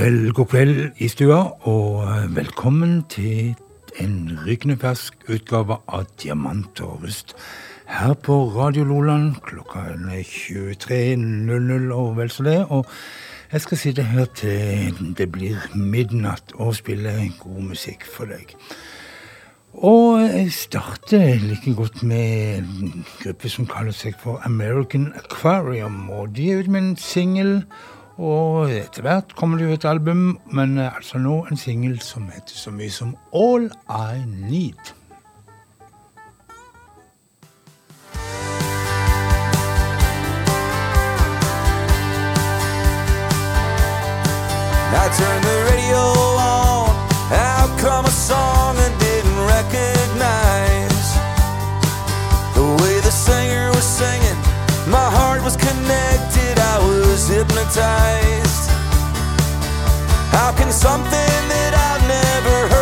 Kveld, god kveld i stua, og eh, velkommen til en rykende fersk utgave av Diamant og rust. Her på Radio Loland klokka er 23.00 og vel så det. Og jeg skal sitte her til det blir midnatt og spille god musikk for deg. Og jeg starter like godt med en gruppe som kaller seg for American Aquarium. Og de er ute med en singel og etter hvert kommer det jo et album, men eh, altså nå en singel som heter så mye som All I Need. I turned the radio on. How come a song I didn't recognize? The way the singer was singing, my heart was connected. Was hypnotized. How can something that I've never heard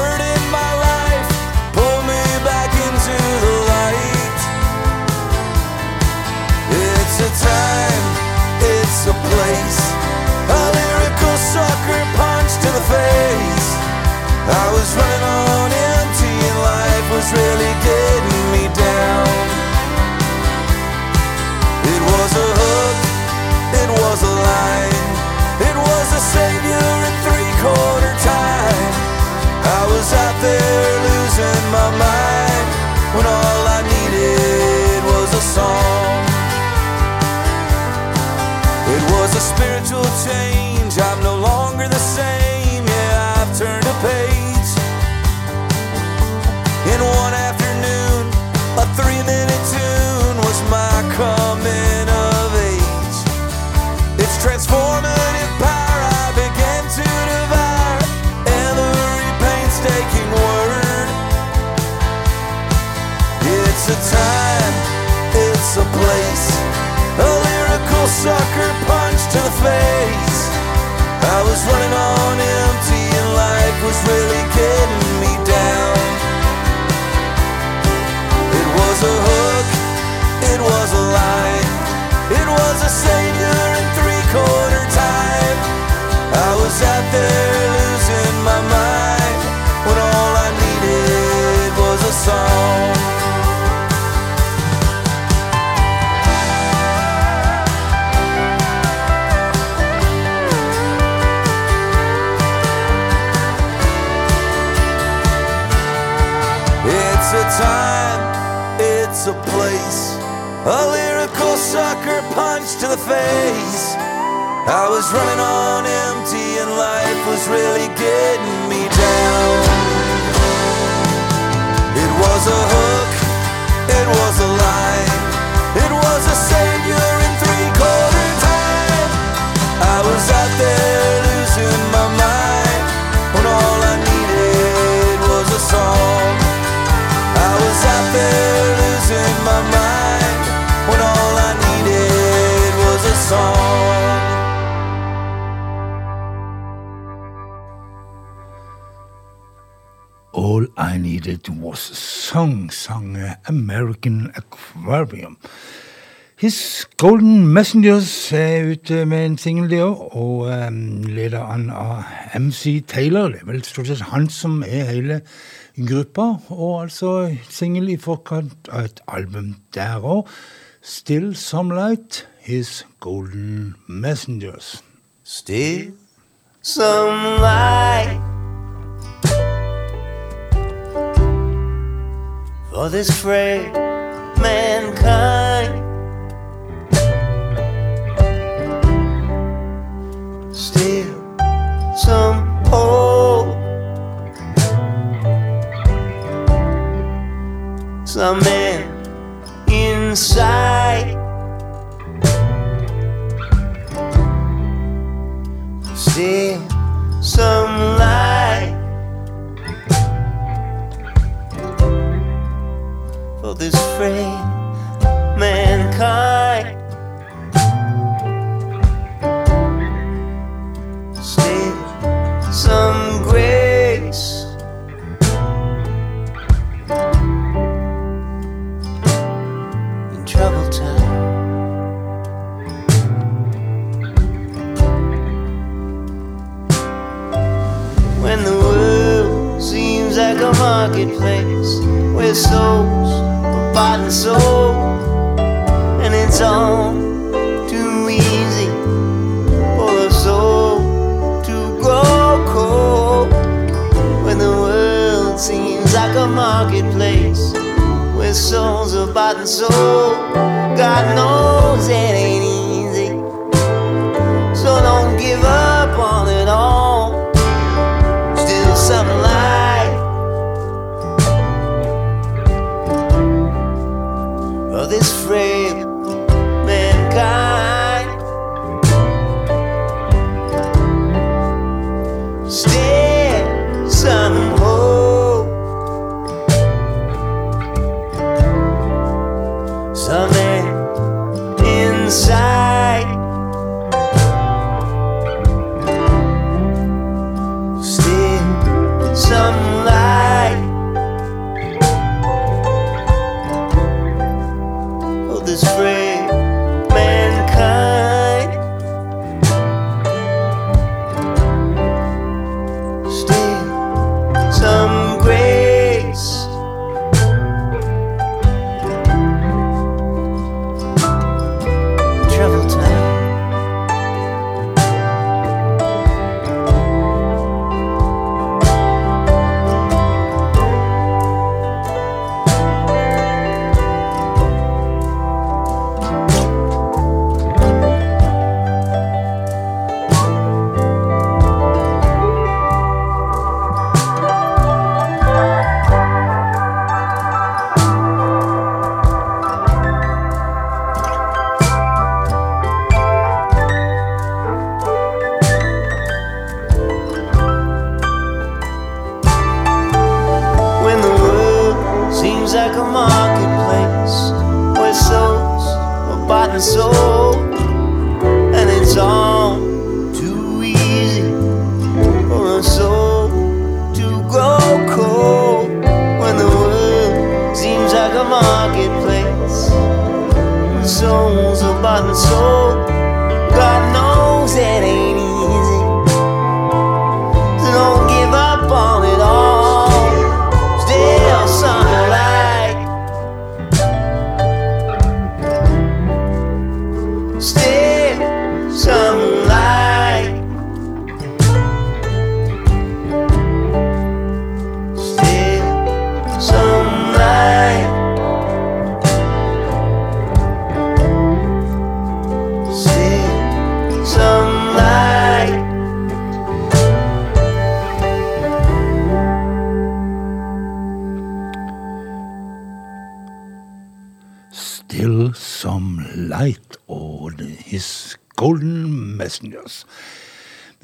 was running on empty and life was really getting me down. It was a hook, it was a line, it was a savior in three quarter time. I was out there losing my mind a lyrical sucker punch to the face. I was running on empty and life was really getting me down. Song, sang American Aquarium. His Golden Messengers er ute med en singel, de òg, og um, leder an av MC Taylor. Det er vel stort sett han som er hele gruppa, og altså singel i forkant av et album der òg. Still Some Light, His Golden Messengers. Still some light for this frail mankind. Still some hope, some man inside. Still some light for this frail mankind. Still some grace. in trouble time. When the world seems like a marketplace where souls bought and and it's all too easy for a soul to grow cold. When the world seems like a marketplace where souls are bought and sold. God knows it ain't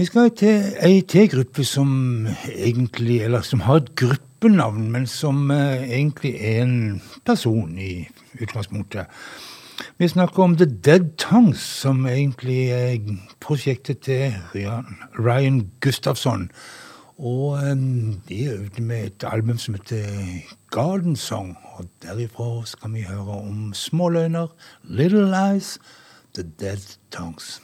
Vi skal til ei til gruppe som egentlig, eller som har et gruppenavn, men som eh, egentlig er en person i utgangspunktet. Vi snakker om The Dead Tongues, som egentlig er prosjektet til Ryan, Gustafsson. Og eh, de ute med et album som heter Garden Song, og derifra skal vi høre om Småløgner, Little Lies, The Dead Tongues.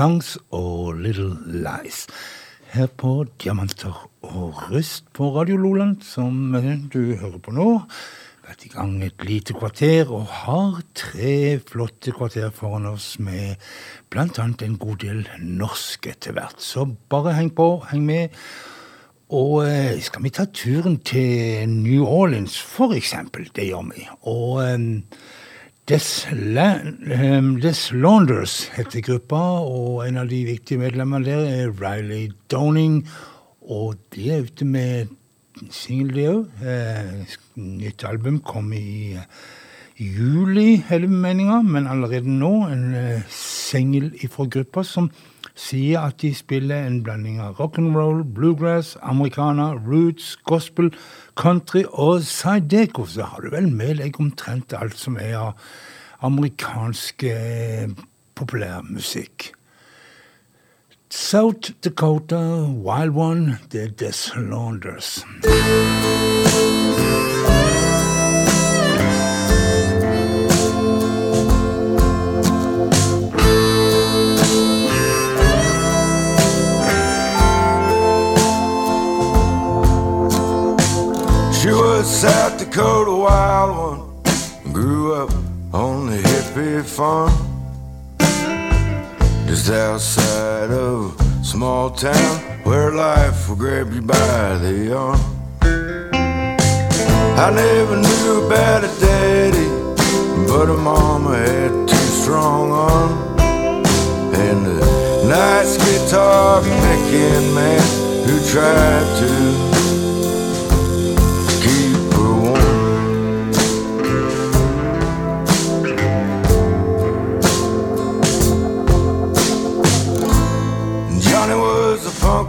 Beb og Little Lies. Her på Diamanter og rust på Radio Loland, som du hører på nå. Vært i gang et lite kvarter og har tre flotte kvarter foran oss med bl.a. en god del norsk etter hvert. Så bare heng på, heng med. Og eh, skal vi ta turen til New Orleans, for eksempel? Det gjør vi. Og um, Des, um, Launders heter gruppa, og en av de viktige medlemmene der er Riley Downing. Og de er ute med singel, de òg. Eh, nytt album kom i juli, hele meninga, men allerede nå en uh, singel ifra gruppa som sier at de spiller en blanding av rock'n'roll, bluegrass, americana, roots, gospel, country og Zydeco. Så har du vel med deg omtrent alt som er av amerikansk eh, populærmusikk. South Dakota, Wild One, The Des Launders. South Dakota wild one. Grew up on the hippie farm. Just outside of a small town where life will grab you by the arm. I never knew about a daddy, but a mama had two strong arms. And a nice guitar picking man who tried to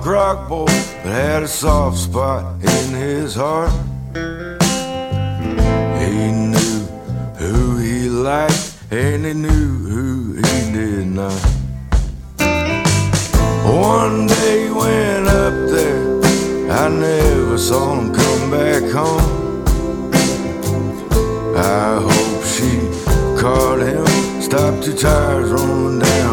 punk rock boy that had a soft spot in his heart. He knew who he liked and he knew who he did not. One day he went up there, I never saw him come back home. I hope she caught him, stopped two tires rolling down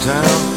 town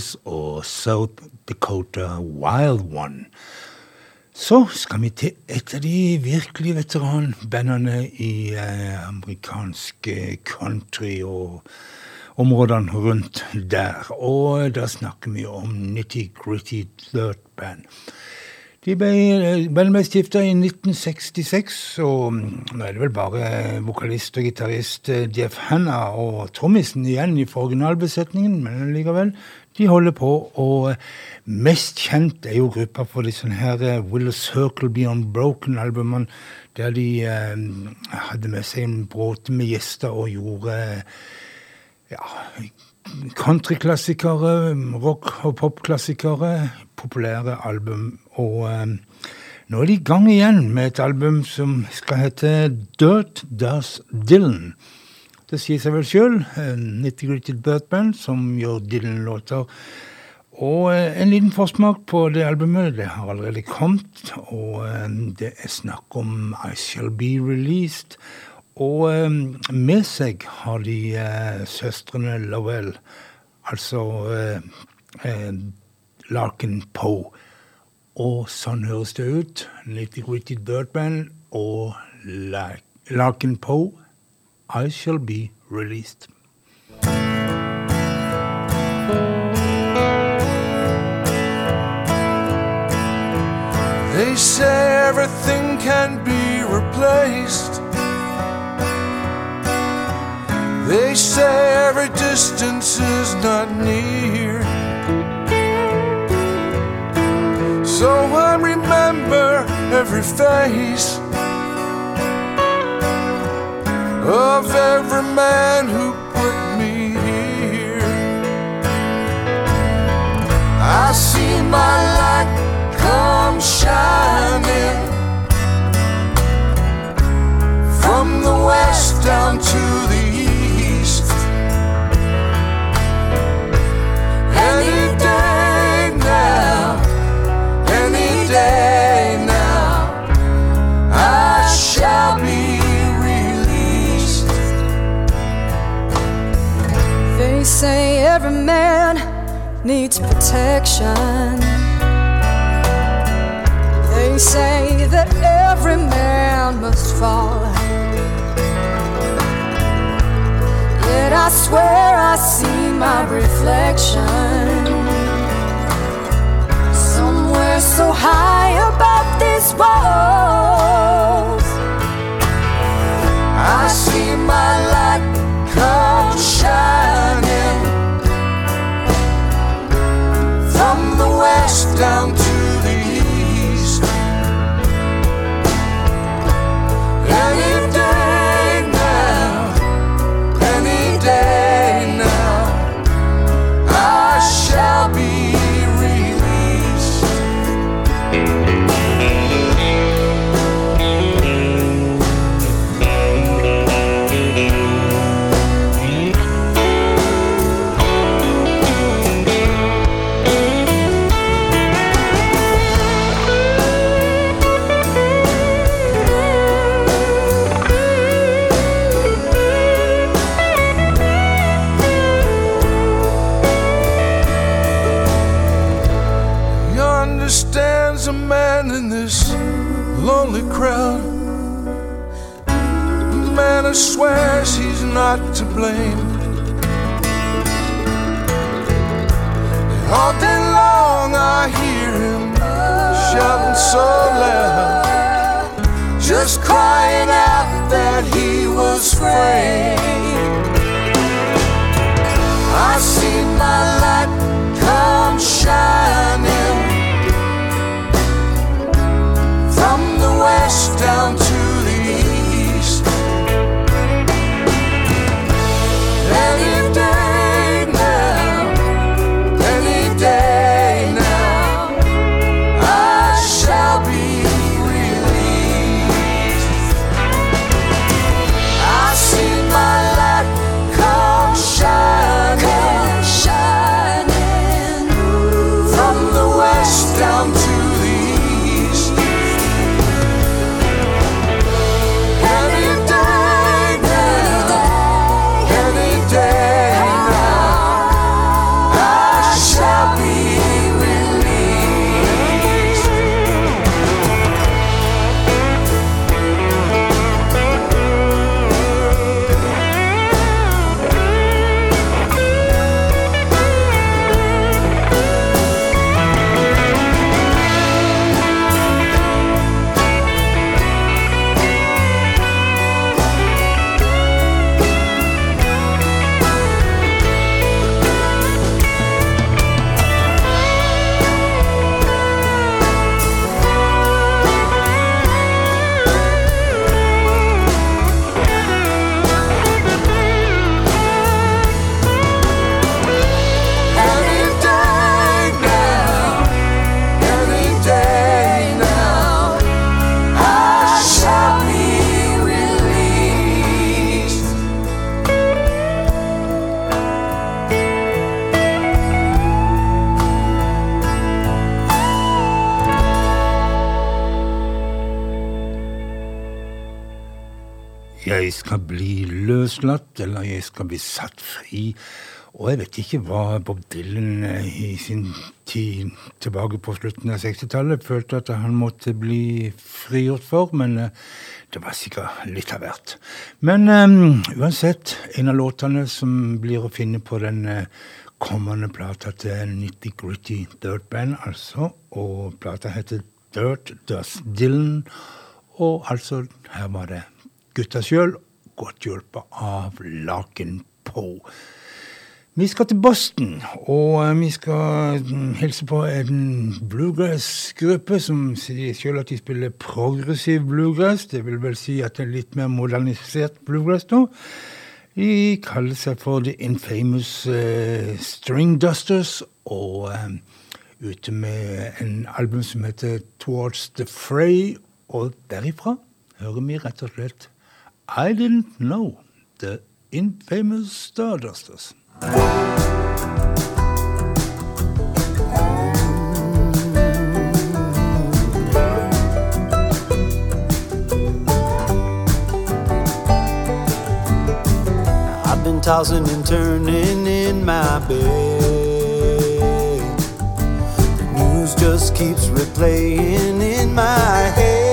Launders og South Dakota Wild One. Så skal vi til et av de virkelig veteranbandene i eh, amerikanske country og områdene rundt der. Og da snakker vi om Nitty Gritty Dirt Band. De ble, ble stifta i 1966, og nå er det vel bare vokalist og gitarist eh, Jeff Hanna og trommisen igjen fra originalbesetningen, men likevel. De holder på, og mest kjent er jo gruppa for de sånne her Will a Circle Be Unbroken-albumene, der de eh, hadde med seg en bråte med gjester og gjorde ja, countryklassikere, rock- og popklassikere, populære album. Og eh, nå er de i gang igjen med et album som skal hete Dirt Does Dylan. Det sier seg vel sjøl. Gritty Dirt Band som gjør Dylan-låter. Og eh, en liten forsmak på det albumet. Det har allerede kommet. Og eh, det er snakk om I Shall Be Released. Og eh, med seg har de søstrene Lowell, altså Larkin Poe. Og sånn høres det ut. Nitty Dirt Band og Larkin Poe. I shall be released. They say everything can be replaced. They say every distance is not near. So I remember every face of every man who put me here. I see my light come shining from the west down to the east. Any They say every man needs protection. They say that every man must fall. Yet I swear I see my reflection blame. All day long I hear him shouting so loud, just crying out that he was framed. I see my light come shining from the west down to skal bli satt fri. Og jeg vet ikke hva Bob Dylan eh, i sin tid tilbake på slutten av 60-tallet følte at han måtte bli frigjort for, men eh, det var sikkert litt av hvert. Men um, uansett, en av låtene som blir å finne på den kommende plata til Nitty Gritty Dirt Band, altså, og plata heter Dirt Does Dylan, og altså, her var det gutta sjøl, godt hjulpet av Laken Poe. Vi skal til Boston, og eh, vi skal mm, hilse på en bluegrass-gruppe som sier selv at de spiller progressiv bluegrass. Det vil vel si at det er litt mer modernisert bluegrass nå. De kaller seg for The Infamous uh, String Dusters, og uh, ute med en album som heter Towards the Fray, og derifra hører vi rett og slett I Didn't Know The Infamous Stringdusters. I've been tossing and turning in my bed. The news just keeps replaying in my head.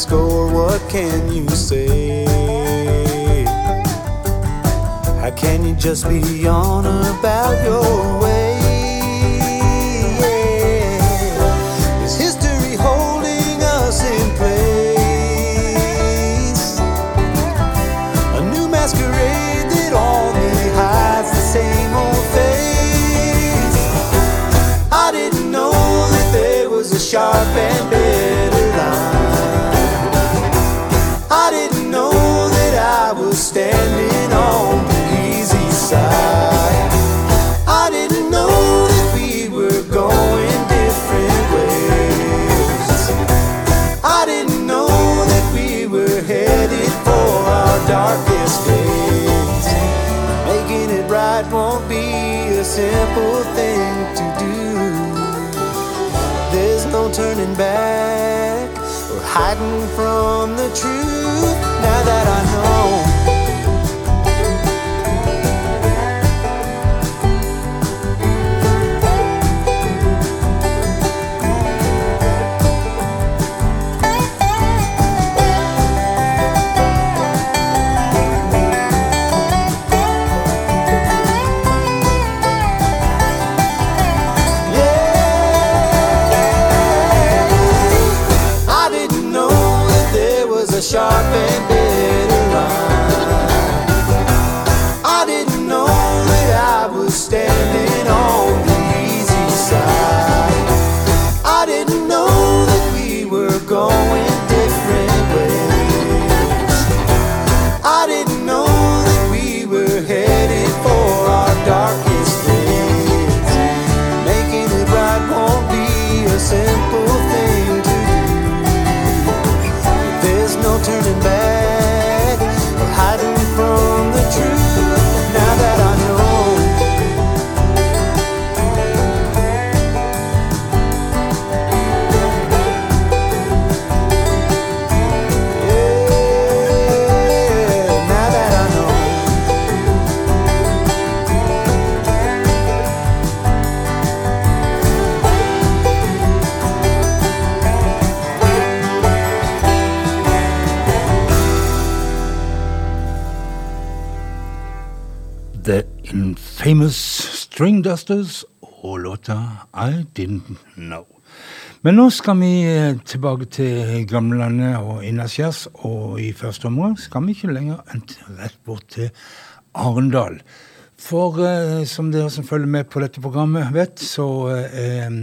Score, what can you say? How can you just be on about your way? Simple thing to do. There's no turning back or hiding from the truth now that I know. String Dusters og låta I Didn't Know. Men nå skal vi eh, tilbake til gamlelandet og innaskjærs, og i første omgang skal vi ikke lenger enn rett bort til Arendal. For eh, som dere som følger med på dette programmet vet, så er eh,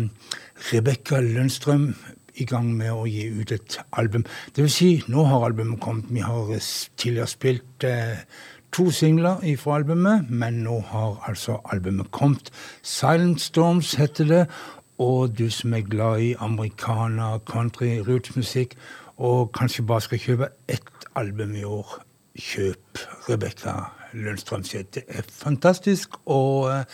Rebekka Lønnstrøm i gang med å gi ut et album. Det vil si, nå har albumet kommet. Vi har tidligere spilt uh, to singler fra albumet, men nå har altså albumet kommet. Silent Storms heter det, og du som er glad i americana, country, rootsmusikk, og kanskje bare skal kjøpe ett album i år, kjøp Rebekka Lundstrøm sitt. Det er fantastisk. Og eh,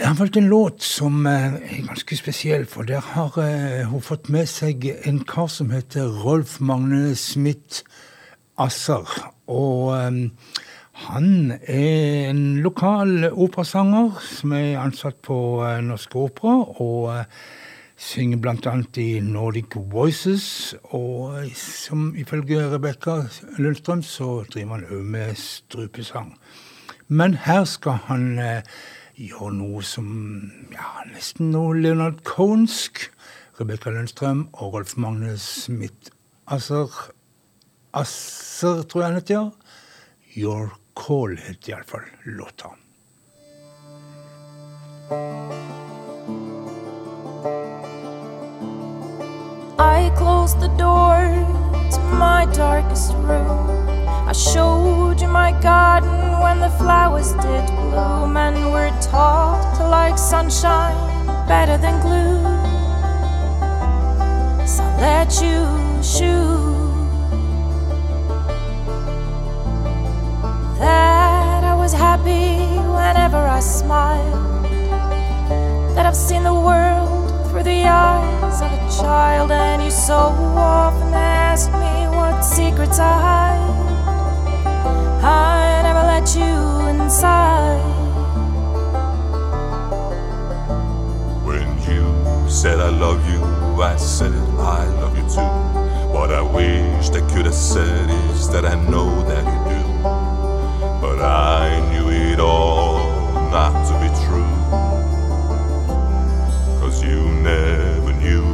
jeg har valgt en låt som er ganske spesiell, for der har uh, hun fått med seg en kar som heter Rolf Magne Smith Asser. Og um, han er en lokal operasanger som er ansatt på uh, Norsk Opera, og uh, synger bl.a. i Nordic Voices. Og uh, som ifølge Rebekka Lundstrøm så driver han òg med strupesang. Men her skal han gjøre noe som ja, nesten noe Leonard Cohensk. Rebekka Lundstrøm og Rolf Magnus Smith Asser, Asser tror jeg han heter. Your Call het iallfall låta. I closed the door to my darkest room. I showed you my garden when the flowers did bloom, and we're taught to like sunshine better than glue. So let you shoot. That I was happy whenever I smiled. That I've seen the world through the eyes of a child, and you so often ask me what secrets I hide. I never let you inside. When you said I love you, I said I love you too. What I wish I could have said is that I know that you do. But I knew it all not to be true. Cause you never knew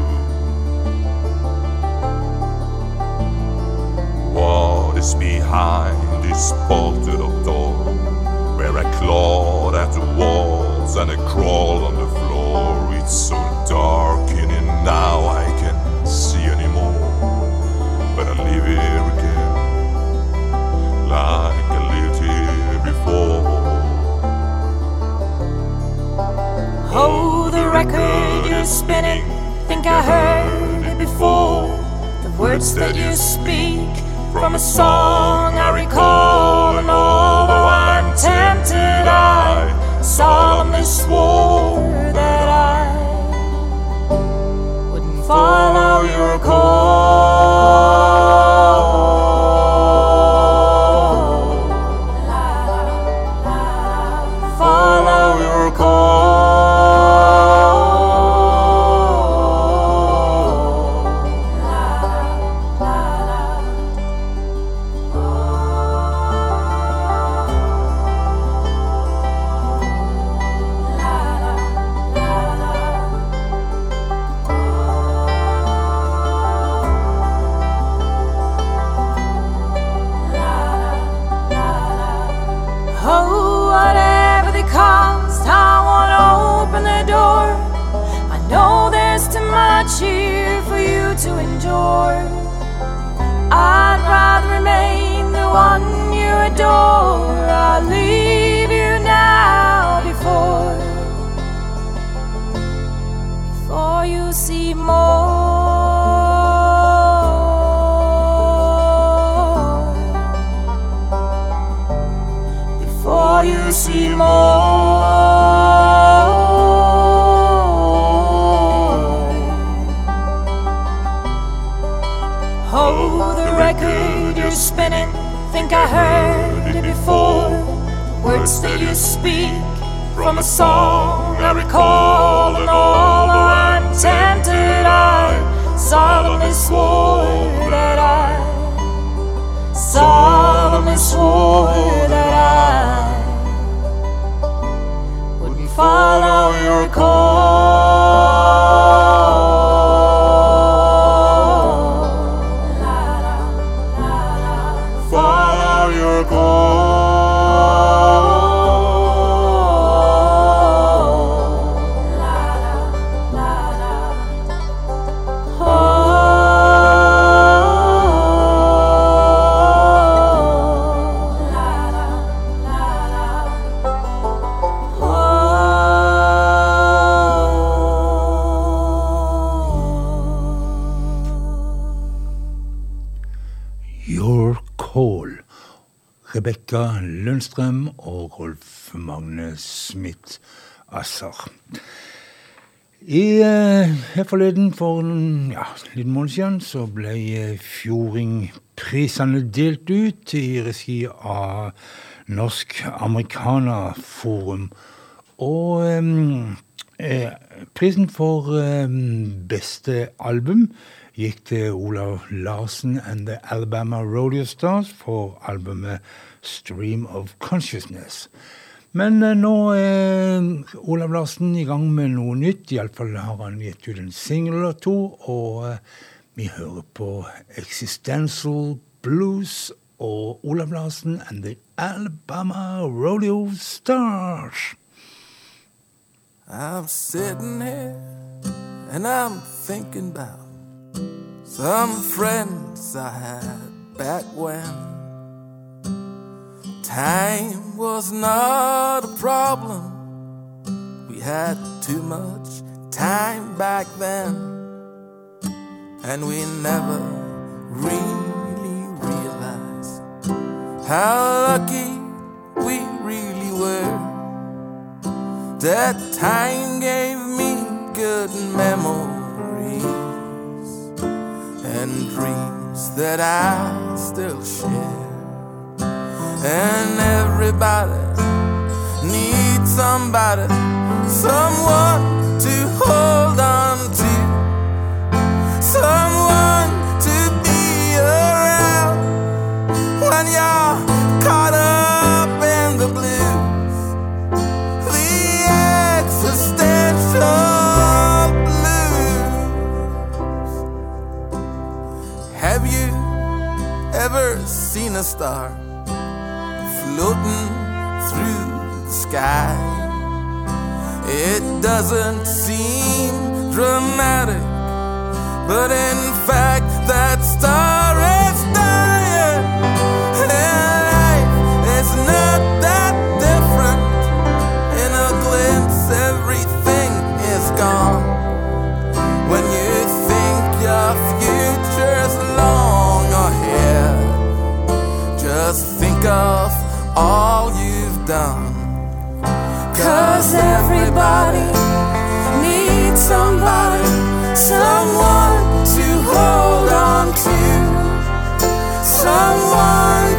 what is behind this bolted up door. Where I clawed at the walls and I crawled on the floor. It's so dark in it now I song I recall. And although I'm tempted, I solemnly swore that I solemnly swore that I wouldn't follow your call. Rebekka Lundstrøm og Rolf Magne Smith Asser. I eh, her forleden, for en ja, liten måned siden, så ble eh, Fjordingprisene delt ut i regi av Norsk Amerikanerforum. Og eh, eh, prisen for eh, beste album gikk til Olav Larsen and The Alabama Rodeo Stars for albumet Stream of Consciousness. Men eh, nå er Olav Larsen i gang med noe nytt. Iallfall har han gitt ut en singel eller to. Og eh, vi hører på Existential Blues og Olav Larsen and The Alabama Rodeo Stars. I'm sitting here and I'm thinking about some friends I had back when time was not a problem. We had too much time back then, and we never really realized how lucky we really were. That time gave me good memories and dreams that I still share. And everybody needs somebody, someone to hold on to, someone to be around when you're caught up in the blues the existential blues. Have you ever seen a star floating through the sky? It doesn't seem dramatic, but in fact, that star Cause everybody needs somebody, someone to hold on to, someone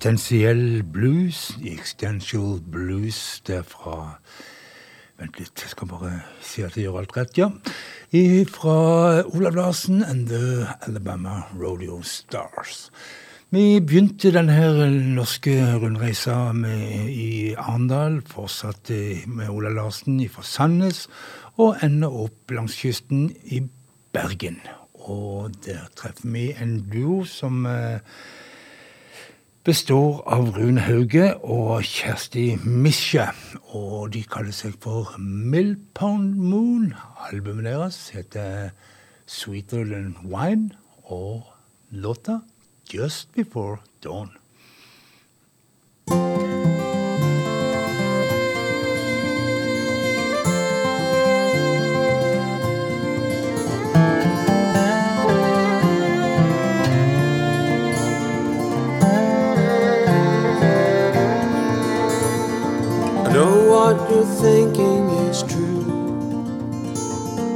Eksistensiell blues, existential blues, det er fra Vent litt, jeg skal bare si at jeg gjør alt rett, ja. Fra Olav Larsen and The Alabama Rodeo Stars. Vi begynte denne norske rundreisa med, i Arendal, fortsatte med Olav Larsen fra Sandnes, og ender opp langs kysten i Bergen. Og der treffer vi en duo som eh, består av Rune Hauge og Kjersti Misje. Og de kaller seg for Millpound Moon. Albumet deres heter Sweeter Than Wine, og låta Just Before Dawn. You're thinking is true.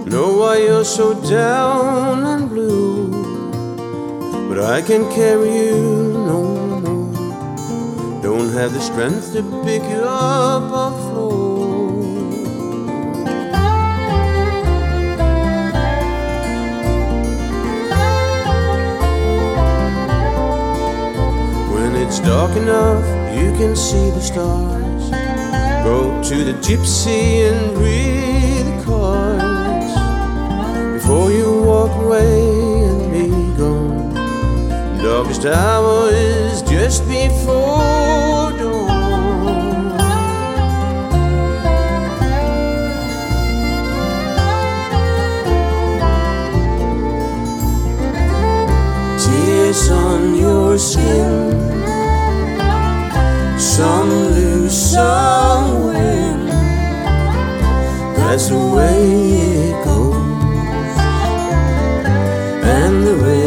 Know why you're so down and blue. But I can't carry you no more. Don't have the strength to pick you up off floor. When it's dark enough, you can see the stars. Go to the gypsy and read the cards before you walk away and be gone. Darkest hour is just before dawn. Tears on your skin some lose, some. That's the way it goes. And the river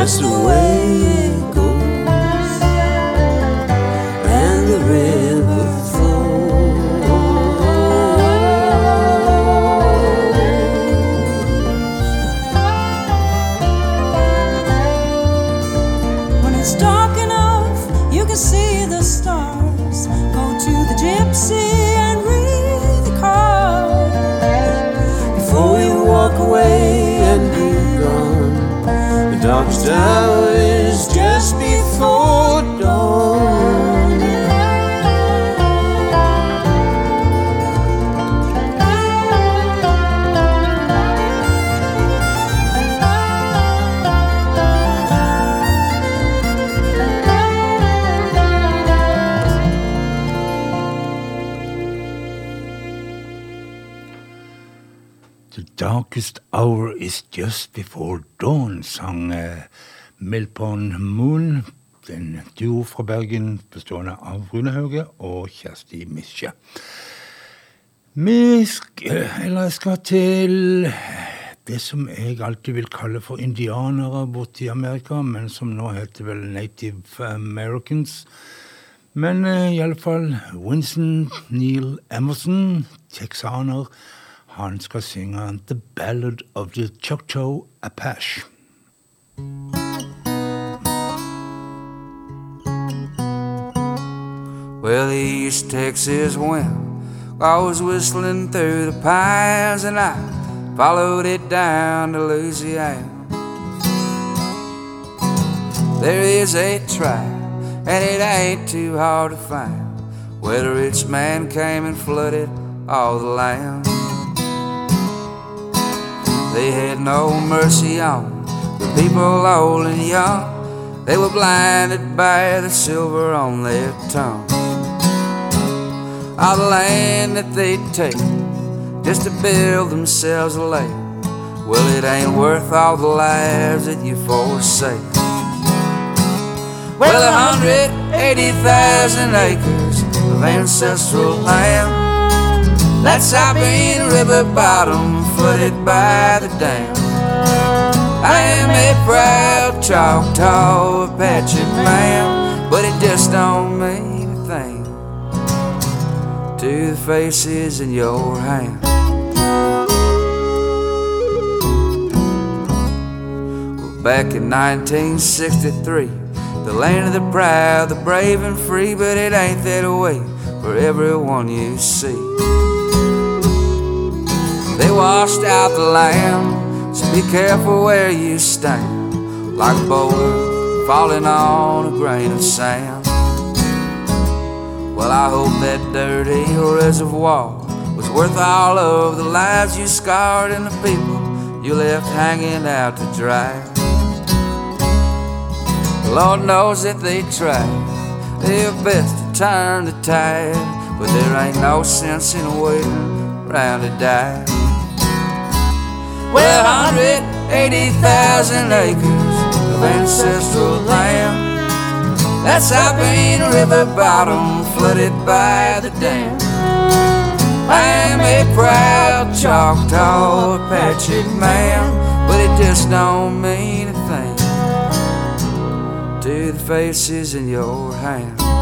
pass away. Just Before Dawn sang eh, Milpon Moon, en duo fra Bergen bestående av Rune Hauge og Kjersti Misje. Vi skal, eller skal til det som jeg alltid vil kalle for indianere borte i Amerika, men som nå heter vel Native Americans. Men eh, iallfall Winston Neil Emerson, texaner, han skal synge The Ballad of the Choctaw Apache. Well, the East Texas wind I was whistling through the pines and I followed it down to Louisiana. There is a tribe, and it ain't too hard to find, where the rich man came and flooded all the land. They had no mercy on the people old and young. They were blinded by the silver on their tongues. all the land that they take just to build themselves a lake. Well, it ain't worth all the lives that you forsake. Well, 180,000 acres of ancestral land. That Sabine River bottom flooded by the dam. I am a proud Choctaw Apache man, but it just don't mean a thing to the faces in your hand. Well, back in 1963, the land of the proud, the brave and free, but it ain't that way for everyone you see. They washed out the land, so be careful where you stand, like a boulder falling on a grain of sand. Well, I hope that dirty reservoir was worth all of the lives you scarred and the people you left hanging out to dry. Lord knows that they tried their best to turn the tide, but there ain't no sense in waiting around to die. Well, 180,000 acres of ancestral land. That's Sabine River bottom flooded by the dam. I am a proud Choctaw Apache man, but it just don't mean a thing to the faces in your hand.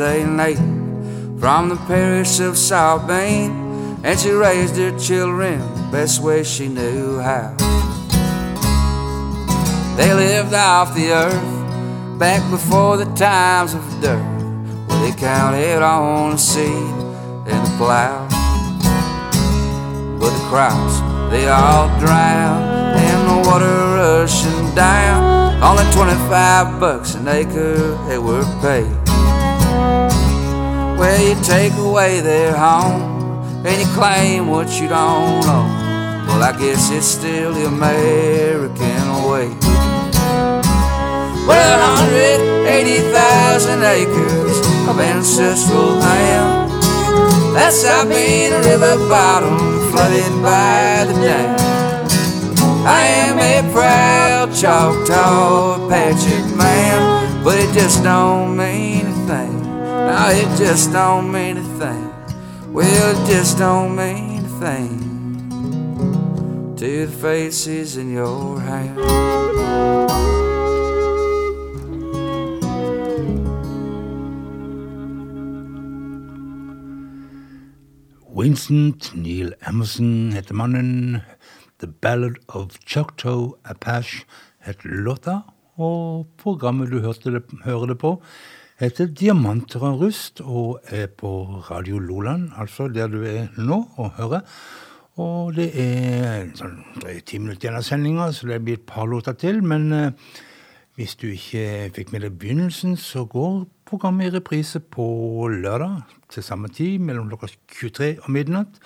Granny was from the parish of Sabine, and she raised her children the best way she knew how. They lived off the earth back before the times of dirt, where they counted on the seed and the plow. But the crops, they all drowned, and the water rushing down. Only 25 bucks an acre they were paid. Well, you take away their home and you claim what you don't own. Well, I guess it's still the American way. Well, 180,000 acres of ancestral land. That's Sabine River bottom flooded by the dam. I am a proud Choctaw Apache man, but it just don't mean a. It just don't mean a thing. Well, it just don't mean a thing to the faces in your hand. Vincent Neil Emerson heter mannen. The Ballad of Choctaw Apache het låta, og programmet du hørte det, hører det på, heter Diamanter av rust og er på Radio Loland, altså der du er nå og hører. Og det er sånn drøye ti minutter igjen av sendinga, så det blir et par låter til. Men eh, hvis du ikke fikk med deg begynnelsen, så går programmet i reprise på lørdag til samme tid, mellom klokka 23 og midnatt.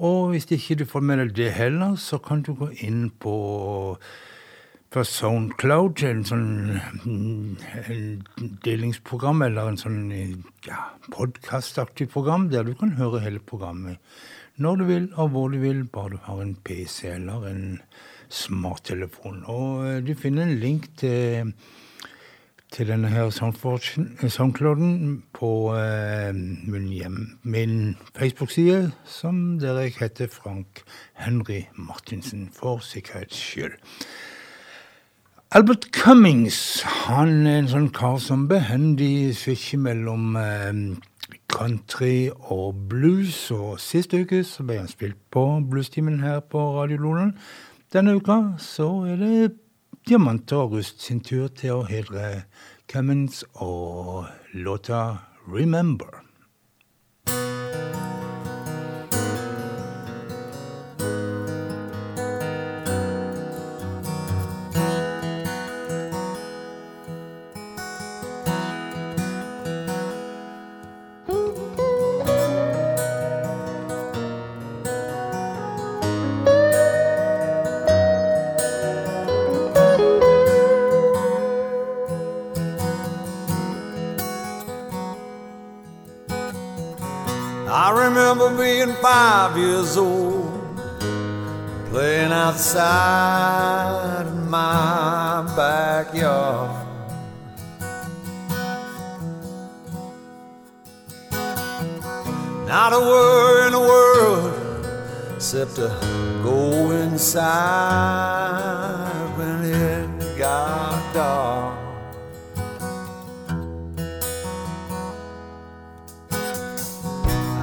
Og hvis ikke du får med deg det heller, så kan du gå inn på på Soundcloud, en sånn en delingsprogram, eller en sånn ja, podkastaktig program, der du kan høre hele programmet når du vil og hvor du vil, bare du har en PC eller en smarttelefon. Og eh, du finner en link til til denne her Soundclouden på eh, min, hjem, min Facebook-side, som der jeg heter Frank Henry Martinsen, for sikkerhets skyld. Albert Cummings han er en sånn kar som behendig switcher mellom eh, country og blues. Og sist uke så ble han spilt på Bluestimen her på Radio Loland. Denne uka så er det Diamanter og Rust sin tur til å hedre Cummins og låta 'Remember'. Remember being five years old, playing outside in my backyard. Not a worry in the world except to go inside when it got dark.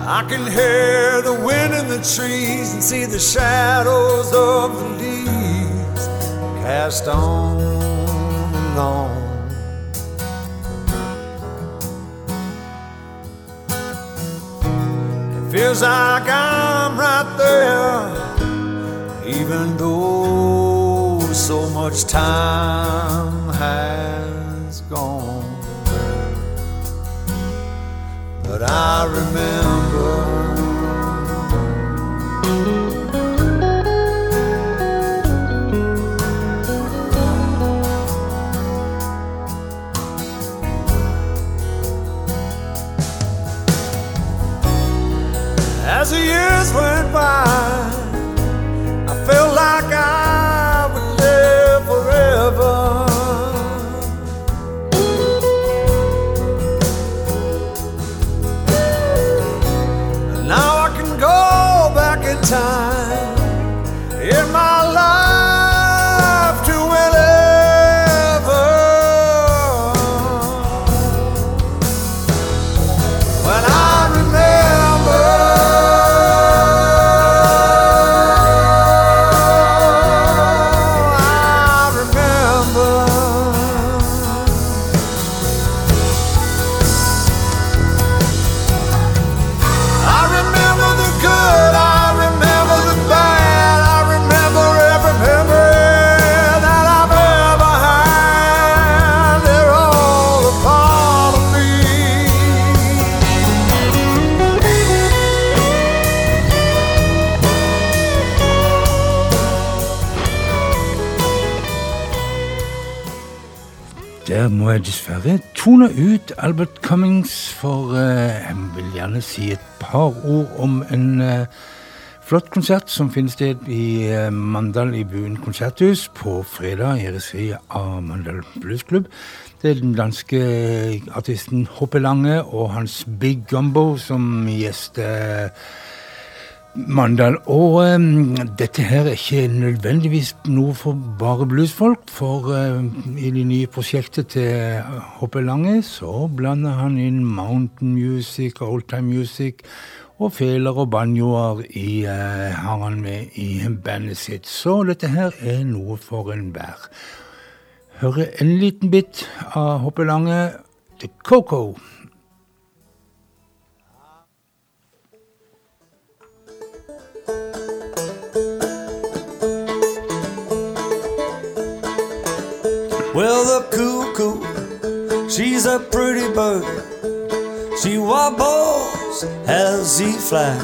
I can hear the wind in the trees and see the shadows of the leaves cast on and on. It feels like I'm right there, even though so much time has gone. But I remember escapar. Dessverre tone ut Albert Cummings, for eh, jeg vil gjerne si et par ord om en eh, flott konsert som finner sted i eh, Mandal i Buen konserthus på fredag i regi av Mandal Bluesklubb. Det er den danske artisten Hoppe Lange og hans Big Gumbo som gjester Mandal. Og um, dette her er ikke nødvendigvis noe for bare bluesfolk, for em, i det nye prosjektet til Hoppe Lange så blander han inn mountain music, oldtime music og feler og banjoer eh, har han med i bandet sitt. Så dette her er noe for enhver. Hører en liten bit av Hoppe Lange, til Coco. Well, the cuckoo, she's a pretty bird. She wobbles as she flies.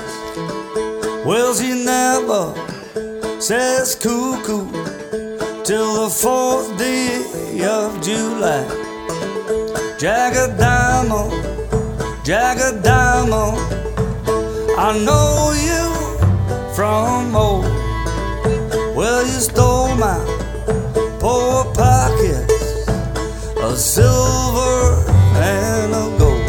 Well, she never says cuckoo till the fourth day of July. Jagged diamond, jagged diamond, I know you from old. Well, you stole my poor pockets of silver and of gold.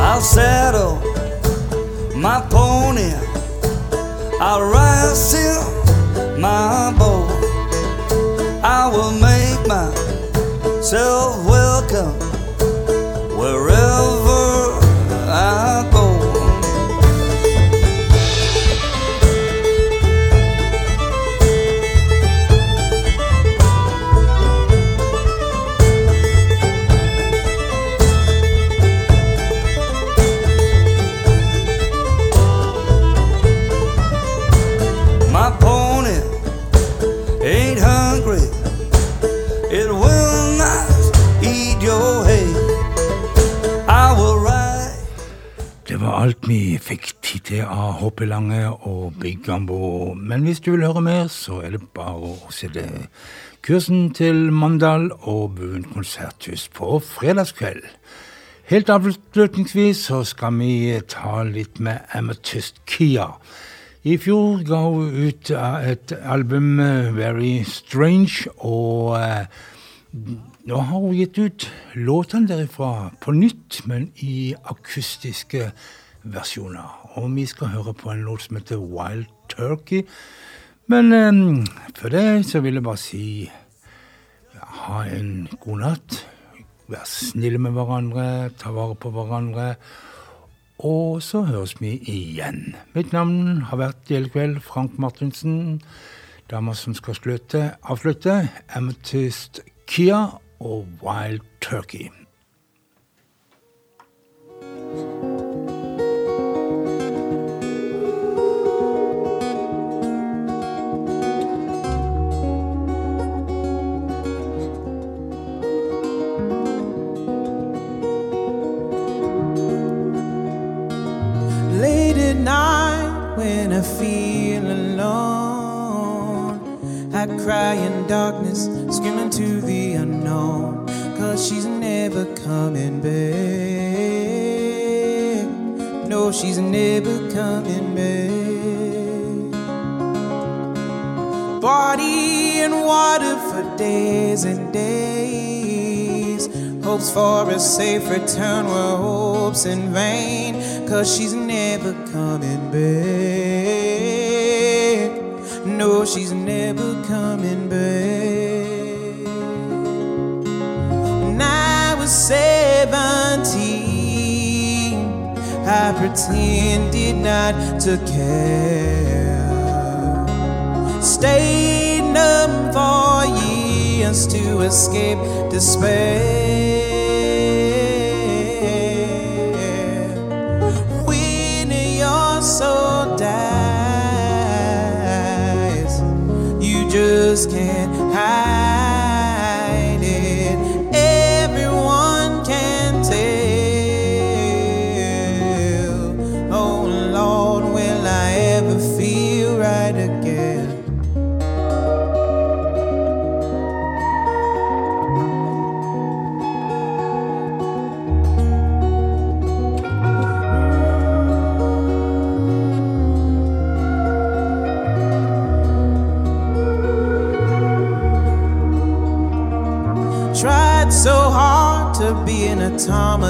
I'll myself til Lange og Big Gambo. Men hvis du vil høre mer, så er det bare å sette kursen til Mandal og Buen konserthus på fredagskveld. Helt avslutningsvis så skal vi ta litt med Amethyst Kia. I fjor ga hun ut et album, Very Strange, og eh, nå har hun gitt ut låtene derifra på nytt, men i akustiske versjoner. Og vi skal høre på en låt som heter Wild Turkey. Men um, for det så vil jeg bare si ha en god natt. Vær snille med hverandre, ta vare på hverandre. Og så høres vi igjen. Mitt navn har vært i hele kveld Frank Martinsen. Dama som skal slutte, avslutte, Amethyst Kia og Wild Turkey. Cry in darkness, screaming to the unknown. Cause she's never coming back. No, she's never coming back. Body and water for days and days. Hopes for a safe return were hopes in vain. Cause she's never coming back. No, she's never coming back. When I was 17, I pretended not to care. Stayed numb for years to escape despair. Just can't hide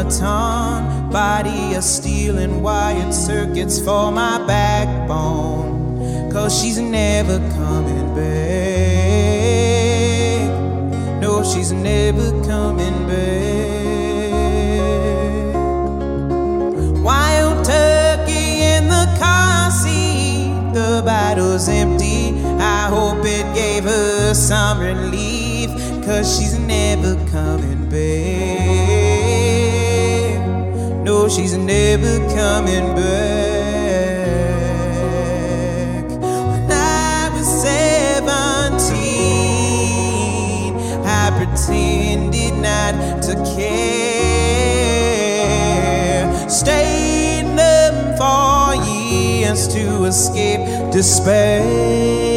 automaton, body of steel and wired circuits for my backbone. Cause she's never coming back. No, she's never coming back. Wild turkey in the car seat, the bottle's empty. I hope it gave her some relief. Cause she's she's never coming back. When I was 17, I pretended not to care. Stayed up for years to escape despair.